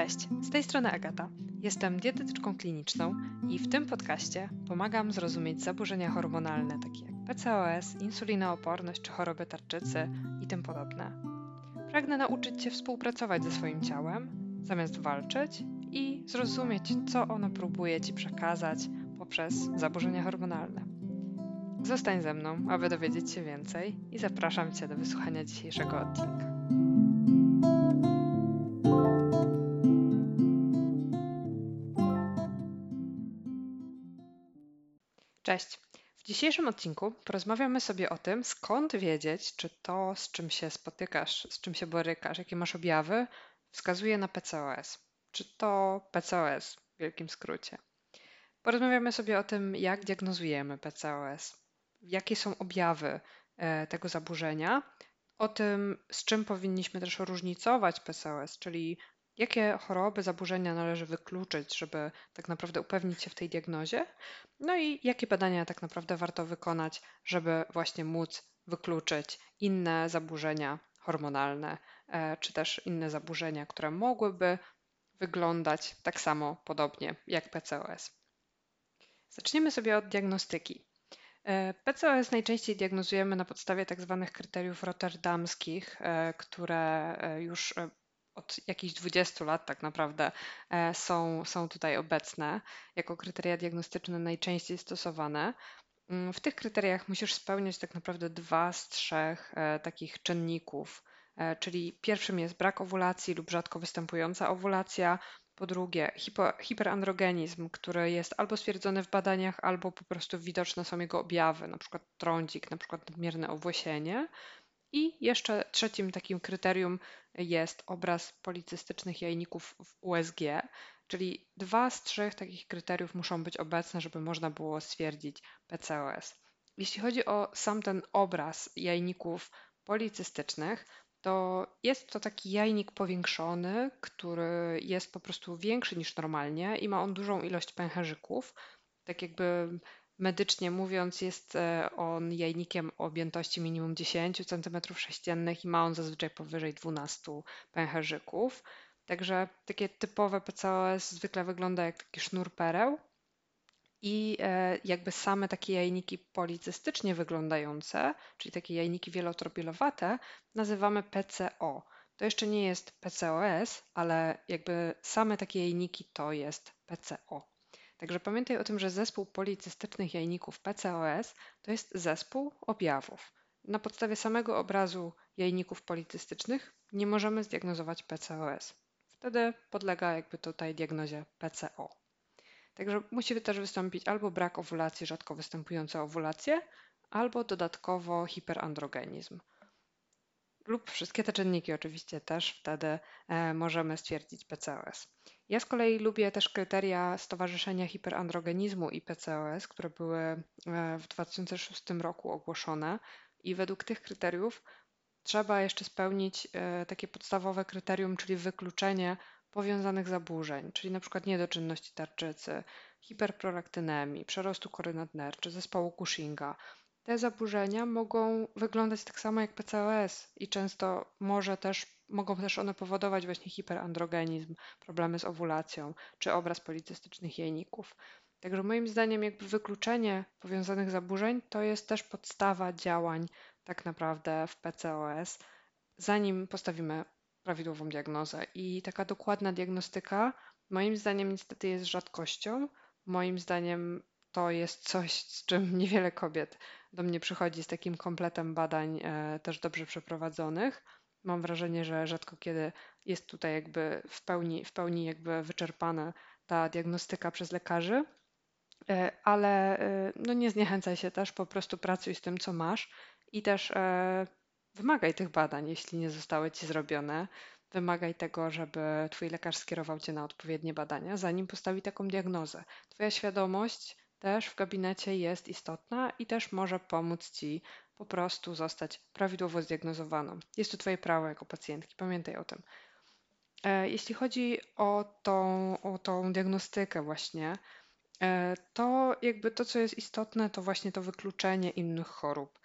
Cześć, z tej strony Agata. Jestem dietetyczką kliniczną i w tym podcaście pomagam zrozumieć zaburzenia hormonalne takie jak PCOS, insulinooporność czy choroby tarczycy i tym podobne. Pragnę nauczyć Cię współpracować ze swoim ciałem, zamiast walczyć i zrozumieć, co ono próbuje Ci przekazać poprzez zaburzenia hormonalne. Zostań ze mną, aby dowiedzieć się więcej i zapraszam Cię do wysłuchania dzisiejszego odcinka. Cześć. W dzisiejszym odcinku porozmawiamy sobie o tym, skąd wiedzieć, czy to, z czym się spotykasz, z czym się borykasz, jakie masz objawy, wskazuje na PCOS. Czy to PCOS w wielkim skrócie. Porozmawiamy sobie o tym, jak diagnozujemy PCOS, jakie są objawy e, tego zaburzenia, o tym, z czym powinniśmy też różnicować PCOS, czyli jakie choroby, zaburzenia należy wykluczyć, żeby tak naprawdę upewnić się w tej diagnozie, no i jakie badania tak naprawdę warto wykonać, żeby właśnie móc wykluczyć inne zaburzenia hormonalne, e, czy też inne zaburzenia, które mogłyby wyglądać tak samo podobnie jak PCOS. Zaczniemy sobie od diagnostyki. E, PCOS najczęściej diagnozujemy na podstawie tak zwanych kryteriów rotterdamskich, e, które już od jakichś 20 lat tak naprawdę e, są, są tutaj obecne jako kryteria diagnostyczne najczęściej stosowane. Mm, w tych kryteriach musisz spełniać tak naprawdę dwa z trzech e, takich czynników, e, czyli pierwszym jest brak owulacji lub rzadko występująca owulacja, po drugie, hipo, hiperandrogenizm, który jest albo stwierdzony w badaniach, albo po prostu widoczne są jego objawy, przykład trądzik, przykład nadmierne owłosienie. I jeszcze trzecim takim kryterium jest obraz policystycznych jajników w USG, czyli dwa z trzech takich kryteriów muszą być obecne, żeby można było stwierdzić PCOS. Jeśli chodzi o sam ten obraz jajników policystycznych, to jest to taki jajnik powiększony, który jest po prostu większy niż normalnie i ma on dużą ilość pęcherzyków. Tak jakby Medycznie mówiąc, jest e, on jajnikiem o objętości minimum 10 cm3 i ma on zazwyczaj powyżej 12 pęcherzyków. Także takie typowe PCOS zwykle wygląda jak taki sznur pereł. I e, jakby same takie jajniki policystycznie wyglądające, czyli takie jajniki wielotropielowate, nazywamy PCO. To jeszcze nie jest PCOS, ale jakby same takie jajniki to jest PCO. Także pamiętaj o tym, że zespół policystycznych jajników PCOS to jest zespół objawów. Na podstawie samego obrazu jajników policystycznych nie możemy zdiagnozować PCOS. Wtedy podlega jakby tutaj diagnozie PCO. Także musi też wystąpić albo brak owulacji, rzadko występujące owulacje, albo dodatkowo hiperandrogenizm lub wszystkie te czynniki oczywiście też wtedy e, możemy stwierdzić PCOS. Ja z kolei lubię też kryteria Stowarzyszenia Hiperandrogenizmu i PCOS, które były e, w 2006 roku ogłoszone i według tych kryteriów trzeba jeszcze spełnić e, takie podstawowe kryterium, czyli wykluczenie powiązanych zaburzeń, czyli przykład niedoczynności tarczycy, hiperprolaktynemii, przerostu kory nadnerczy, zespołu Cushinga, te zaburzenia mogą wyglądać tak samo jak PCOS i często może też, mogą też one powodować właśnie hiperandrogenizm, problemy z owulacją czy obraz policystycznych jajników. Także moim zdaniem jakby wykluczenie powiązanych zaburzeń to jest też podstawa działań tak naprawdę w PCOS, zanim postawimy prawidłową diagnozę. I taka dokładna diagnostyka moim zdaniem niestety jest rzadkością. Moim zdaniem to jest coś, z czym niewiele kobiet do mnie przychodzi z takim kompletem badań e, też dobrze przeprowadzonych. Mam wrażenie, że rzadko kiedy jest tutaj jakby w pełni, w pełni jakby wyczerpana ta diagnostyka przez lekarzy, e, ale e, no nie zniechęcaj się też, po prostu pracuj z tym, co masz i też wymagaj tych badań, jeśli nie zostały ci zrobione. Wymagaj tego, żeby twój lekarz skierował cię na odpowiednie badania, zanim postawi taką diagnozę. Twoja świadomość też w gabinecie jest istotna i też może pomóc Ci po prostu zostać prawidłowo zdiagnozowaną. Jest to Twoje prawo jako pacjentki, pamiętaj o tym. E, jeśli chodzi o tą, o tą diagnostykę właśnie, e, to jakby to, co jest istotne, to właśnie to wykluczenie innych chorób.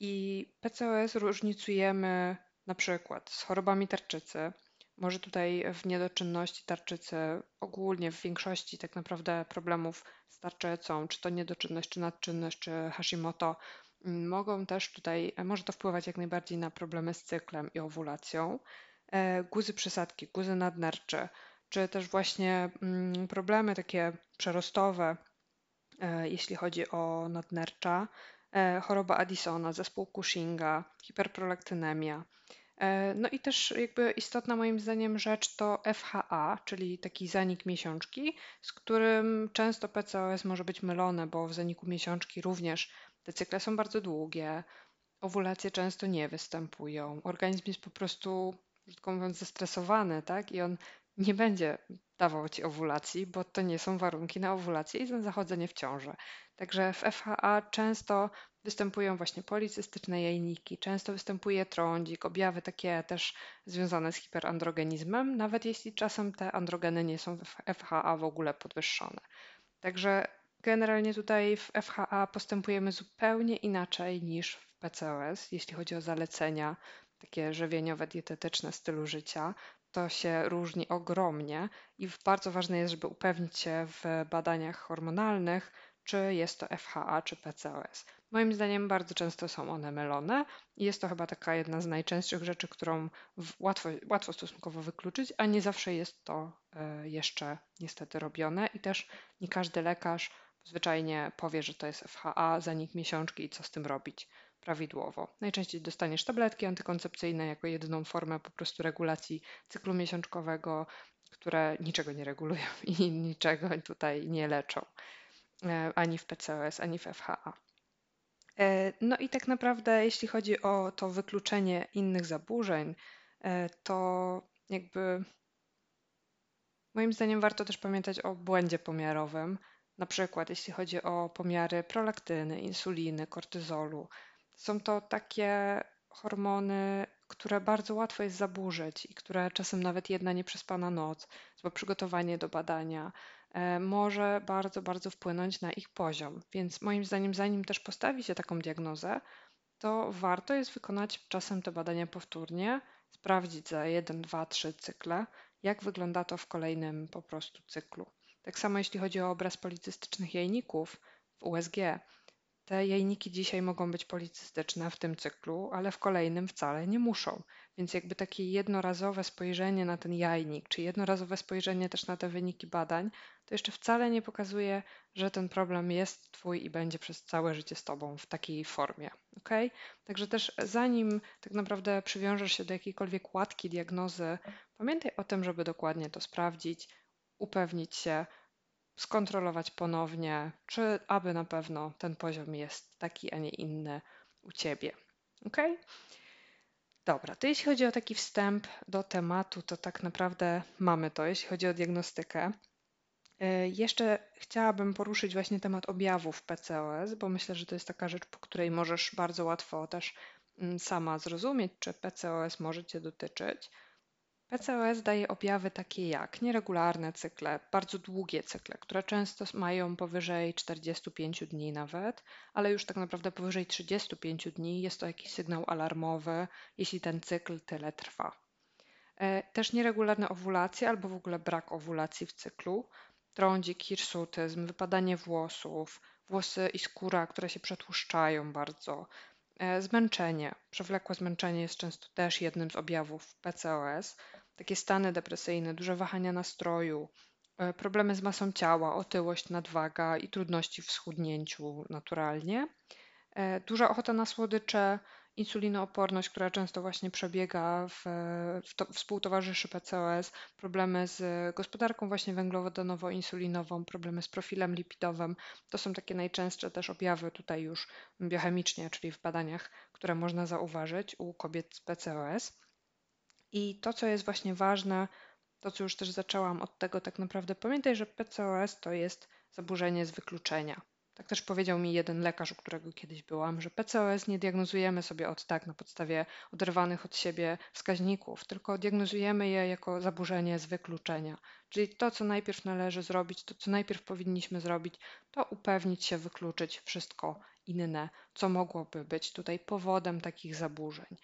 I PCOS różnicujemy na przykład z chorobami tarczycy, Może tutaj w niedoczynności tarczycy, ogólnie w większości tak naprawdę problemów z tarczycą, czy to niedoczynność, czy nadczynność, czy Hashimoto, mm, mogą też tutaj, może to wpływać jak najbardziej na problemy z cyklem i owulacją. E, guzy przysadki, guzy nadnercze, czy też właśnie mm, problemy takie przerostowe, e, jeśli chodzi o nadnercza, e, choroba Addisona, zespół Cushinga, hiperprolaktynemia. No i też jakby istotna moim zdaniem rzecz to FHA, czyli taki zanik miesiączki, z którym często PCOS może być mylone, bo w zaniku miesiączki również te cykle są bardzo długie, owulacje często nie występują, organizm jest po prostu brzydko mówiąc, zestresowany, tak? I on nie będzie dawał ci owulacji, bo to nie są warunki na owulację i na zachodzenie w ciążę. Także w FHA często występują właśnie policystyczne jajniki, często występuje trądzik, objawy takie też związane z hiperandrogenizmem, nawet jeśli czasem te androgeny nie są w FHA w ogóle podwyższone. Także generalnie tutaj w FHA postępujemy zupełnie inaczej niż w PCOS, jeśli chodzi o zalecenia takie żywieniowe, dietetyczne stylu życia, to się różni ogromnie i bardzo ważne jest, żeby upewnić się w badaniach hormonalnych, czy jest to FHA czy PCOS. Moim zdaniem bardzo często są one mylone i jest to chyba taka jedna z najczęstszych rzeczy, którą łatwo, łatwo stosunkowo wykluczyć, a nie zawsze jest to e, jeszcze niestety robione i też nie każdy lekarz zwyczajnie powie, że to jest FHA, zanik miesiączki i co z tym robić prawidłowo. Najczęściej dostaniesz tabletki antykoncepcyjne jako jedyną formę po prostu regulacji cyklu miesiączkowego, które niczego nie regulują i niczego tutaj nie leczą, e, ani w PCOS, ani w FHA. E, no i tak naprawdę, jeśli chodzi o to wykluczenie innych zaburzeń, e, to jakby moim zdaniem warto też pamiętać o błędzie pomiarowym. Na przykład, jeśli chodzi o pomiary prolaktyny, insuliny, kortyzolu, są to takie hormony, które bardzo łatwo jest zaburzyć i które czasem nawet jedna nieprzespana noc, złe przygotowanie do badania może bardzo, bardzo wpłynąć na ich poziom. Więc moim zdaniem, zanim też postawi się taką diagnozę, to warto jest wykonać czasem te badania powtórnie, sprawdzić za 1, 2, 3 cykle, jak wygląda to w kolejnym po prostu cyklu. Tak samo jeśli chodzi o obraz policystycznych jajników w USG, te jajniki dzisiaj mogą być policystyczne w tym cyklu, ale w kolejnym wcale nie muszą. Więc jakby takie jednorazowe spojrzenie na ten jajnik, czy jednorazowe spojrzenie też na te wyniki badań, to jeszcze wcale nie pokazuje, że ten problem jest Twój i będzie przez całe życie z Tobą w takiej formie. ok? Także też zanim tak naprawdę przywiążesz się do jakiejkolwiek łatki diagnozy, pamiętaj o tym, żeby dokładnie to sprawdzić, upewnić się, skontrolować ponownie, czy aby na pewno ten poziom jest taki, a nie inny u Ciebie. Ok? Dobra, to jeśli chodzi o taki wstęp do tematu, to tak naprawdę mamy to, jeśli chodzi o diagnostykę. E, jeszcze chciałabym poruszyć właśnie temat objawów PCOS, bo myślę, że to jest taka rzecz, po której możesz bardzo łatwo też mm, sama zrozumieć, czy PCOS może Cię dotyczyć. PCOS daje objawy takie jak nieregularne cykle, bardzo długie cykle, które często mają powyżej 45 dni nawet, ale już tak naprawdę powyżej 35 dni jest to jakiś sygnał alarmowy, jeśli ten cykl tyle trwa. E, też nieregularne owulacje albo w ogóle brak owulacji w cyklu, trądzik, hirsutyzm, wypadanie włosów, włosy i skóra, które się przetłuszczają bardzo, zmęczenie. Przewlekłe zmęczenie jest często też jednym z objawów PCOS. Takie stany depresyjne, duże wahania nastroju, e, problemy z masą ciała, otyłość, nadwaga i trudności w schudnięciu naturalnie. E, duża ochota na słodycze, insulinooporność, która często właśnie przebiega, w, w to, współtowarzyszy PCOS, problemy z gospodarką właśnie węglowodonowo-insulinową, problemy z profilem lipidowym. To są takie najczęstsze też objawy tutaj już biochemicznie, czyli w badaniach, które można zauważyć u kobiet z PCOS. I to, co jest właśnie ważne, to co już też zaczęłam od tego, tak naprawdę pamiętaj, że PCOS to jest zaburzenie z wykluczenia. Tak też powiedział mi jeden lekarz, u którego kiedyś byłam, że PCOS nie diagnozujemy sobie od tak na podstawie oderwanych od siebie wskaźników, tylko diagnozujemy je jako zaburzenie z wykluczenia. Czyli to, co najpierw należy zrobić, to, co najpierw powinniśmy zrobić, to upewnić się, wykluczyć wszystko inne, co mogłoby być tutaj powodem takich zaburzeń.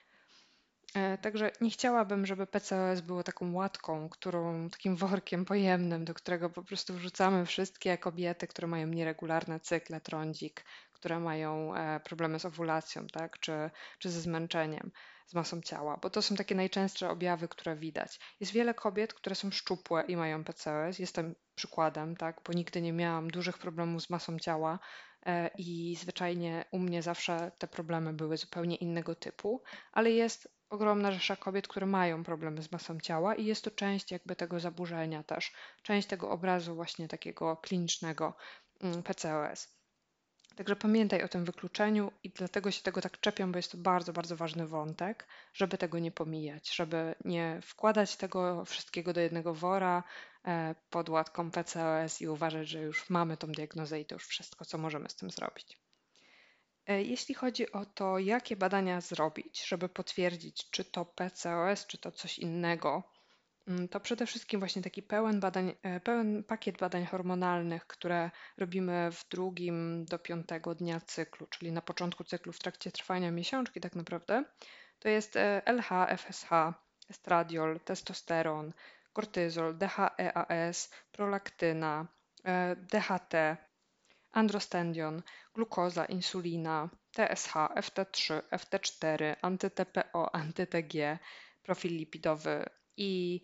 E, także nie chciałabym, żeby PCOS było taką łatką, którą, takim workiem pojemnym, do którego po prostu wrzucamy wszystkie kobiety, które mają nieregularne cykle, trądzik, które mają e, problemy z owulacją, tak, czy, czy ze zmęczeniem, z masą ciała, bo to są takie najczęstsze objawy, które widać. Jest wiele kobiet, które są szczupłe i mają PCOS. Jestem przykładem, tak, bo nigdy nie miałam dużych problemów z masą ciała e, i zwyczajnie u mnie zawsze te problemy były zupełnie innego typu, ale jest ogromna rzesza kobiet, które mają problemy z masą ciała i jest to część jakby tego zaburzenia też, część tego obrazu właśnie takiego klinicznego mm, PCOS. Także pamiętaj o tym wykluczeniu i dlatego się tego tak czepiam, bo jest to bardzo, bardzo ważny wątek, żeby tego nie pomijać, żeby nie wkładać tego wszystkiego do jednego wora e, pod łatką PCOS i uważać, że już mamy tą diagnozę i to już wszystko, co możemy z tym zrobić. E, jeśli chodzi o to, jakie badania zrobić, żeby potwierdzić, czy to PCOS, czy to coś innego, mm, to przede wszystkim właśnie taki pełen, badań, e, pełen pakiet badań hormonalnych, które robimy w drugim do piątego dnia cyklu, czyli na początku cyklu, w trakcie trwania miesiączki tak naprawdę, to jest LH, FSH, estradiol, testosteron, kortyzol, DHEAS, prolaktyna, e, DHT, androstendion, glukoza, insulina, TSH, FT3, FT4, anty-TPO, anty-TG, profil lipidowy i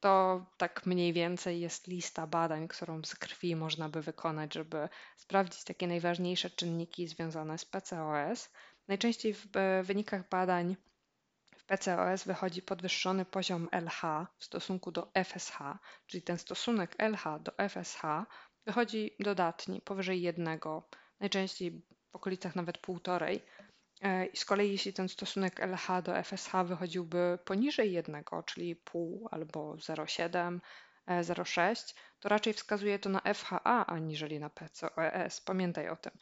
to tak mniej więcej jest lista badań, którą z krwi można by wykonać, żeby sprawdzić takie najważniejsze czynniki związane z PCOS. Najczęściej w wynikach badań w PCOS wychodzi podwyższony poziom LH w stosunku do FSH, czyli ten stosunek LH do FSH wychodzi dodatni, powyżej jednego, najczęściej w okolicach nawet półtorej. E, I z kolei jeśli ten stosunek LH do FSH wychodziłby poniżej jednego, czyli pół albo 0,7, 0,6, e, to raczej wskazuje to na FHA aniżeli na PCOS. Pamiętaj o tym.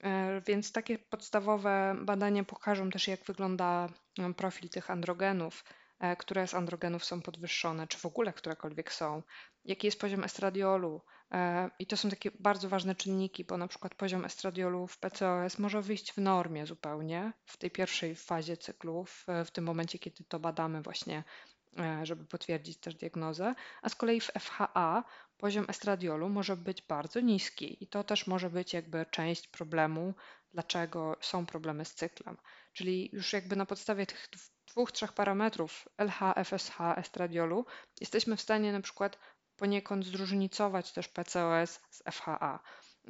E, więc takie podstawowe badania pokażą też, jak wygląda profil tych androgenów, które z androgenów są podwyższone, czy w ogóle którekolwiek są, jaki jest poziom estradiolu, I to są takie bardzo ważne czynniki, bo na przykład poziom estradiolu w PCOS może wyjść w normie zupełnie w tej pierwszej fazie cyklu, w, w tym momencie, kiedy to badamy właśnie, e, żeby potwierdzić też diagnozę, a z kolei w FHA poziom estradiolu może być bardzo niski i to też może być jakby część problemu, dlaczego są problemy z cyklem. Czyli już jakby na podstawie tych dwóch, trzech parametrów LH, FSH, estradiolu jesteśmy w stanie na przykład poniekąd zróżnicować też PCOS z FHA.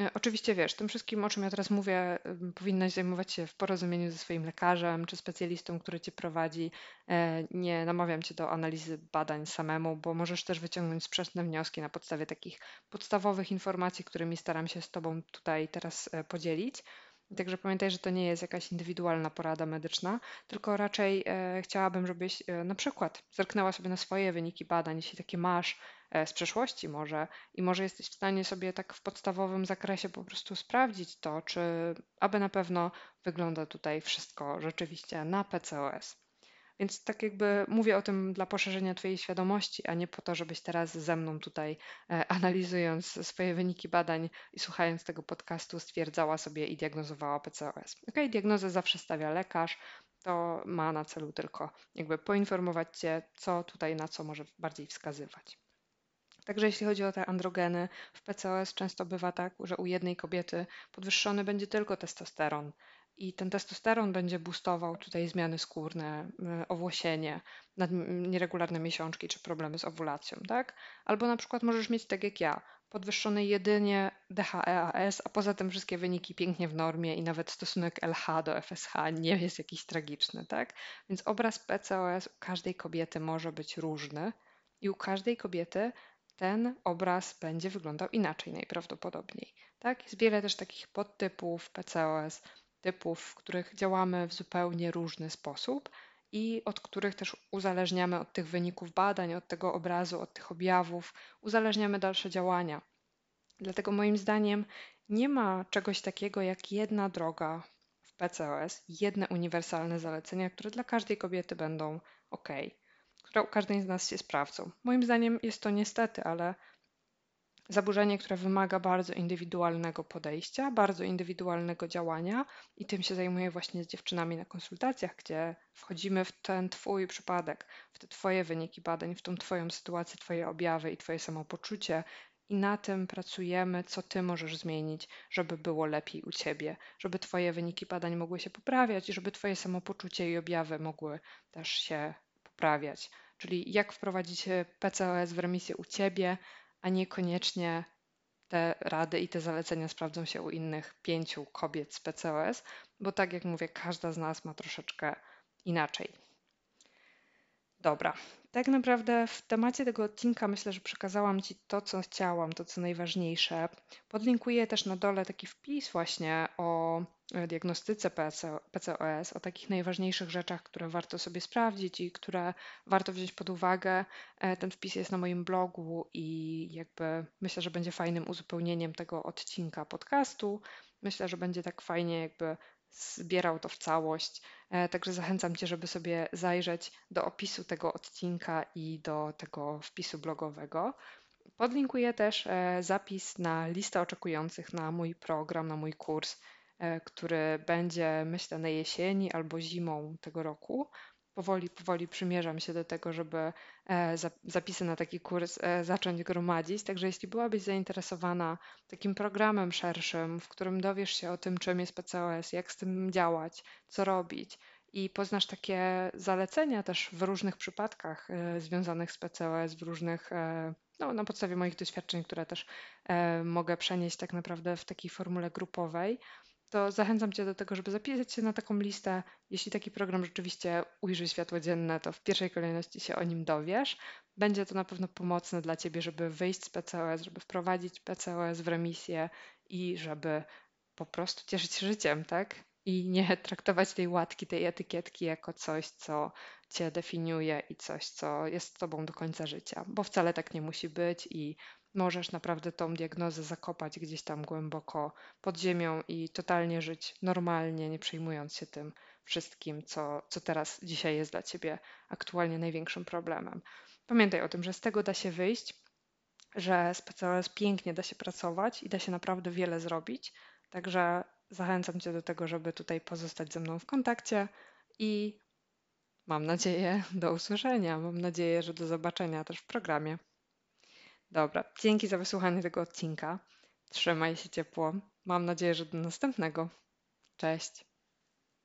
E, oczywiście wiesz, tym wszystkim, o czym ja teraz mówię, powinnaś zajmować się w porozumieniu ze swoim lekarzem czy specjalistą, który cię prowadzi. E, nie namawiam cię do analizy badań samemu, bo możesz też wyciągnąć sprzeczne wnioski na podstawie takich podstawowych informacji, którymi staram się z Tobą tutaj teraz e, podzielić. Także pamiętaj, że to nie jest jakaś indywidualna porada medyczna, tylko raczej chciałabym, żebyś na przykład zerknęła sobie na swoje wyniki badań, jeśli takie masz z przeszłości może i może jesteś w stanie sobie tak w podstawowym zakresie po prostu sprawdzić to, czy aby na pewno wygląda tutaj wszystko rzeczywiście na PCOS. Więc tak jakby mówię o tym dla poszerzenia Twojej świadomości, a nie po to, żebyś teraz ze mną tutaj e, analizując swoje wyniki badań i słuchając tego podcastu stwierdzała sobie i diagnozowała PCOS. Ok, diagnozę zawsze stawia lekarz, to ma na celu tylko jakby poinformować Cię, co tutaj na co może bardziej wskazywać. Także jeśli chodzi o te androgeny, w PCOS często bywa tak, że u jednej kobiety podwyższony będzie tylko testosteron, i ten testosteron będzie boostował tutaj zmiany skórne, e, owłosienie, nieregularne miesiączki czy problemy z owulacją, tak? Albo na przykład możesz mieć tak jak ja, podwyższony jedynie DHEAS, a poza tym wszystkie wyniki pięknie w normie i nawet stosunek LH do FSH nie jest jakiś tragiczny, tak? Więc obraz PCOS u każdej kobiety może być różny i u każdej kobiety ten obraz będzie wyglądał inaczej najprawdopodobniej. Tak? Jest wiele też takich podtypów PCOS, typów, w których działamy w zupełnie różny sposób i od których też uzależniamy od tych wyników badań, od tego obrazu, od tych objawów, uzależniamy dalsze działania. Dlatego moim zdaniem nie ma czegoś takiego jak jedna droga w PCOS, jedne uniwersalne zalecenia, które dla każdej kobiety będą ok, które u każdej z nas się sprawdzą. Moim zdaniem jest to niestety, ale zaburzenie, które wymaga bardzo indywidualnego podejścia, bardzo indywidualnego działania i tym się zajmuję właśnie z dziewczynami na konsultacjach, gdzie wchodzimy w ten Twój przypadek, w te Twoje wyniki badań, w tą Twoją sytuację, Twoje objawy i Twoje samopoczucie i na tym pracujemy, co Ty możesz zmienić, żeby było lepiej u Ciebie, żeby Twoje wyniki badań mogły się poprawiać i żeby Twoje samopoczucie i objawy mogły też się poprawiać. Czyli jak wprowadzić PCOS w remisję u Ciebie, a niekoniecznie te rady i te zalecenia sprawdzą się u innych pięciu kobiet z PCOS, bo tak jak mówię, każda z nas ma troszeczkę inaczej. Dobra, tak naprawdę w temacie tego odcinka myślę, że przekazałam Ci to, co chciałam, to, co najważniejsze. Podlinkuję też na dole taki wpis właśnie o e, diagnostyce PCOS, o takich najważniejszych rzeczach, które warto sobie sprawdzić i które warto wziąć pod uwagę. E, ten wpis jest na moim blogu i jakby myślę, że będzie fajnym uzupełnieniem tego odcinka podcastu. Myślę, że będzie tak fajnie jakby zbierał to w całość. E, także zachęcam Cię, żeby sobie zajrzeć do opisu tego odcinka i do tego wpisu blogowego. Podlinkuję też zapis na listę oczekujących na mój program, na mój kurs, który będzie myślę na jesieni albo zimą tego roku powoli, powoli przymierzam się do tego, żeby e, zapisy na taki kurs e, zacząć gromadzić. Także jeśli byłabyś zainteresowana takim programem szerszym, w którym dowiesz się o tym, czym jest PCOS, jak z tym działać, co robić i poznasz takie zalecenia też w różnych przypadkach e, związanych z PCOS, w różnych, no, na podstawie moich doświadczeń, które też mogę przenieść tak naprawdę w takiej formule grupowej, to zachęcam Cię do tego, żeby zapisać się na taką listę. Jeśli taki program rzeczywiście ujrzy światło dzienne, to w pierwszej kolejności się o nim dowiesz. Będzie to na pewno pomocne dla Ciebie, żeby wyjść z PCOS, żeby wprowadzić PCOS w remisję i żeby po prostu cieszyć się życiem, tak? I nie traktować tej łatki, tej etykietki jako coś, co Cię definiuje i coś, co jest z Tobą do końca życia, bo wcale tak nie musi być i możesz naprawdę tą diagnozę zakopać gdzieś tam głęboko pod ziemią i totalnie żyć normalnie, nie przejmując się tym wszystkim, co, co teraz dzisiaj jest dla ciebie aktualnie największym problemem. Pamiętaj o tym, że z tego da się wyjść, że z PCOS pięknie da się pracować i da się naprawdę wiele zrobić. Także zachęcam Cię do tego, żeby tutaj pozostać ze mną w kontakcie i mam nadzieję do usłyszenia. Mam nadzieję, że do zobaczenia też w programie. Dobra, dzięki za wysłuchanie tego odcinka. Trzymaj się ciepło. Mam nadzieję, że do następnego. Cześć.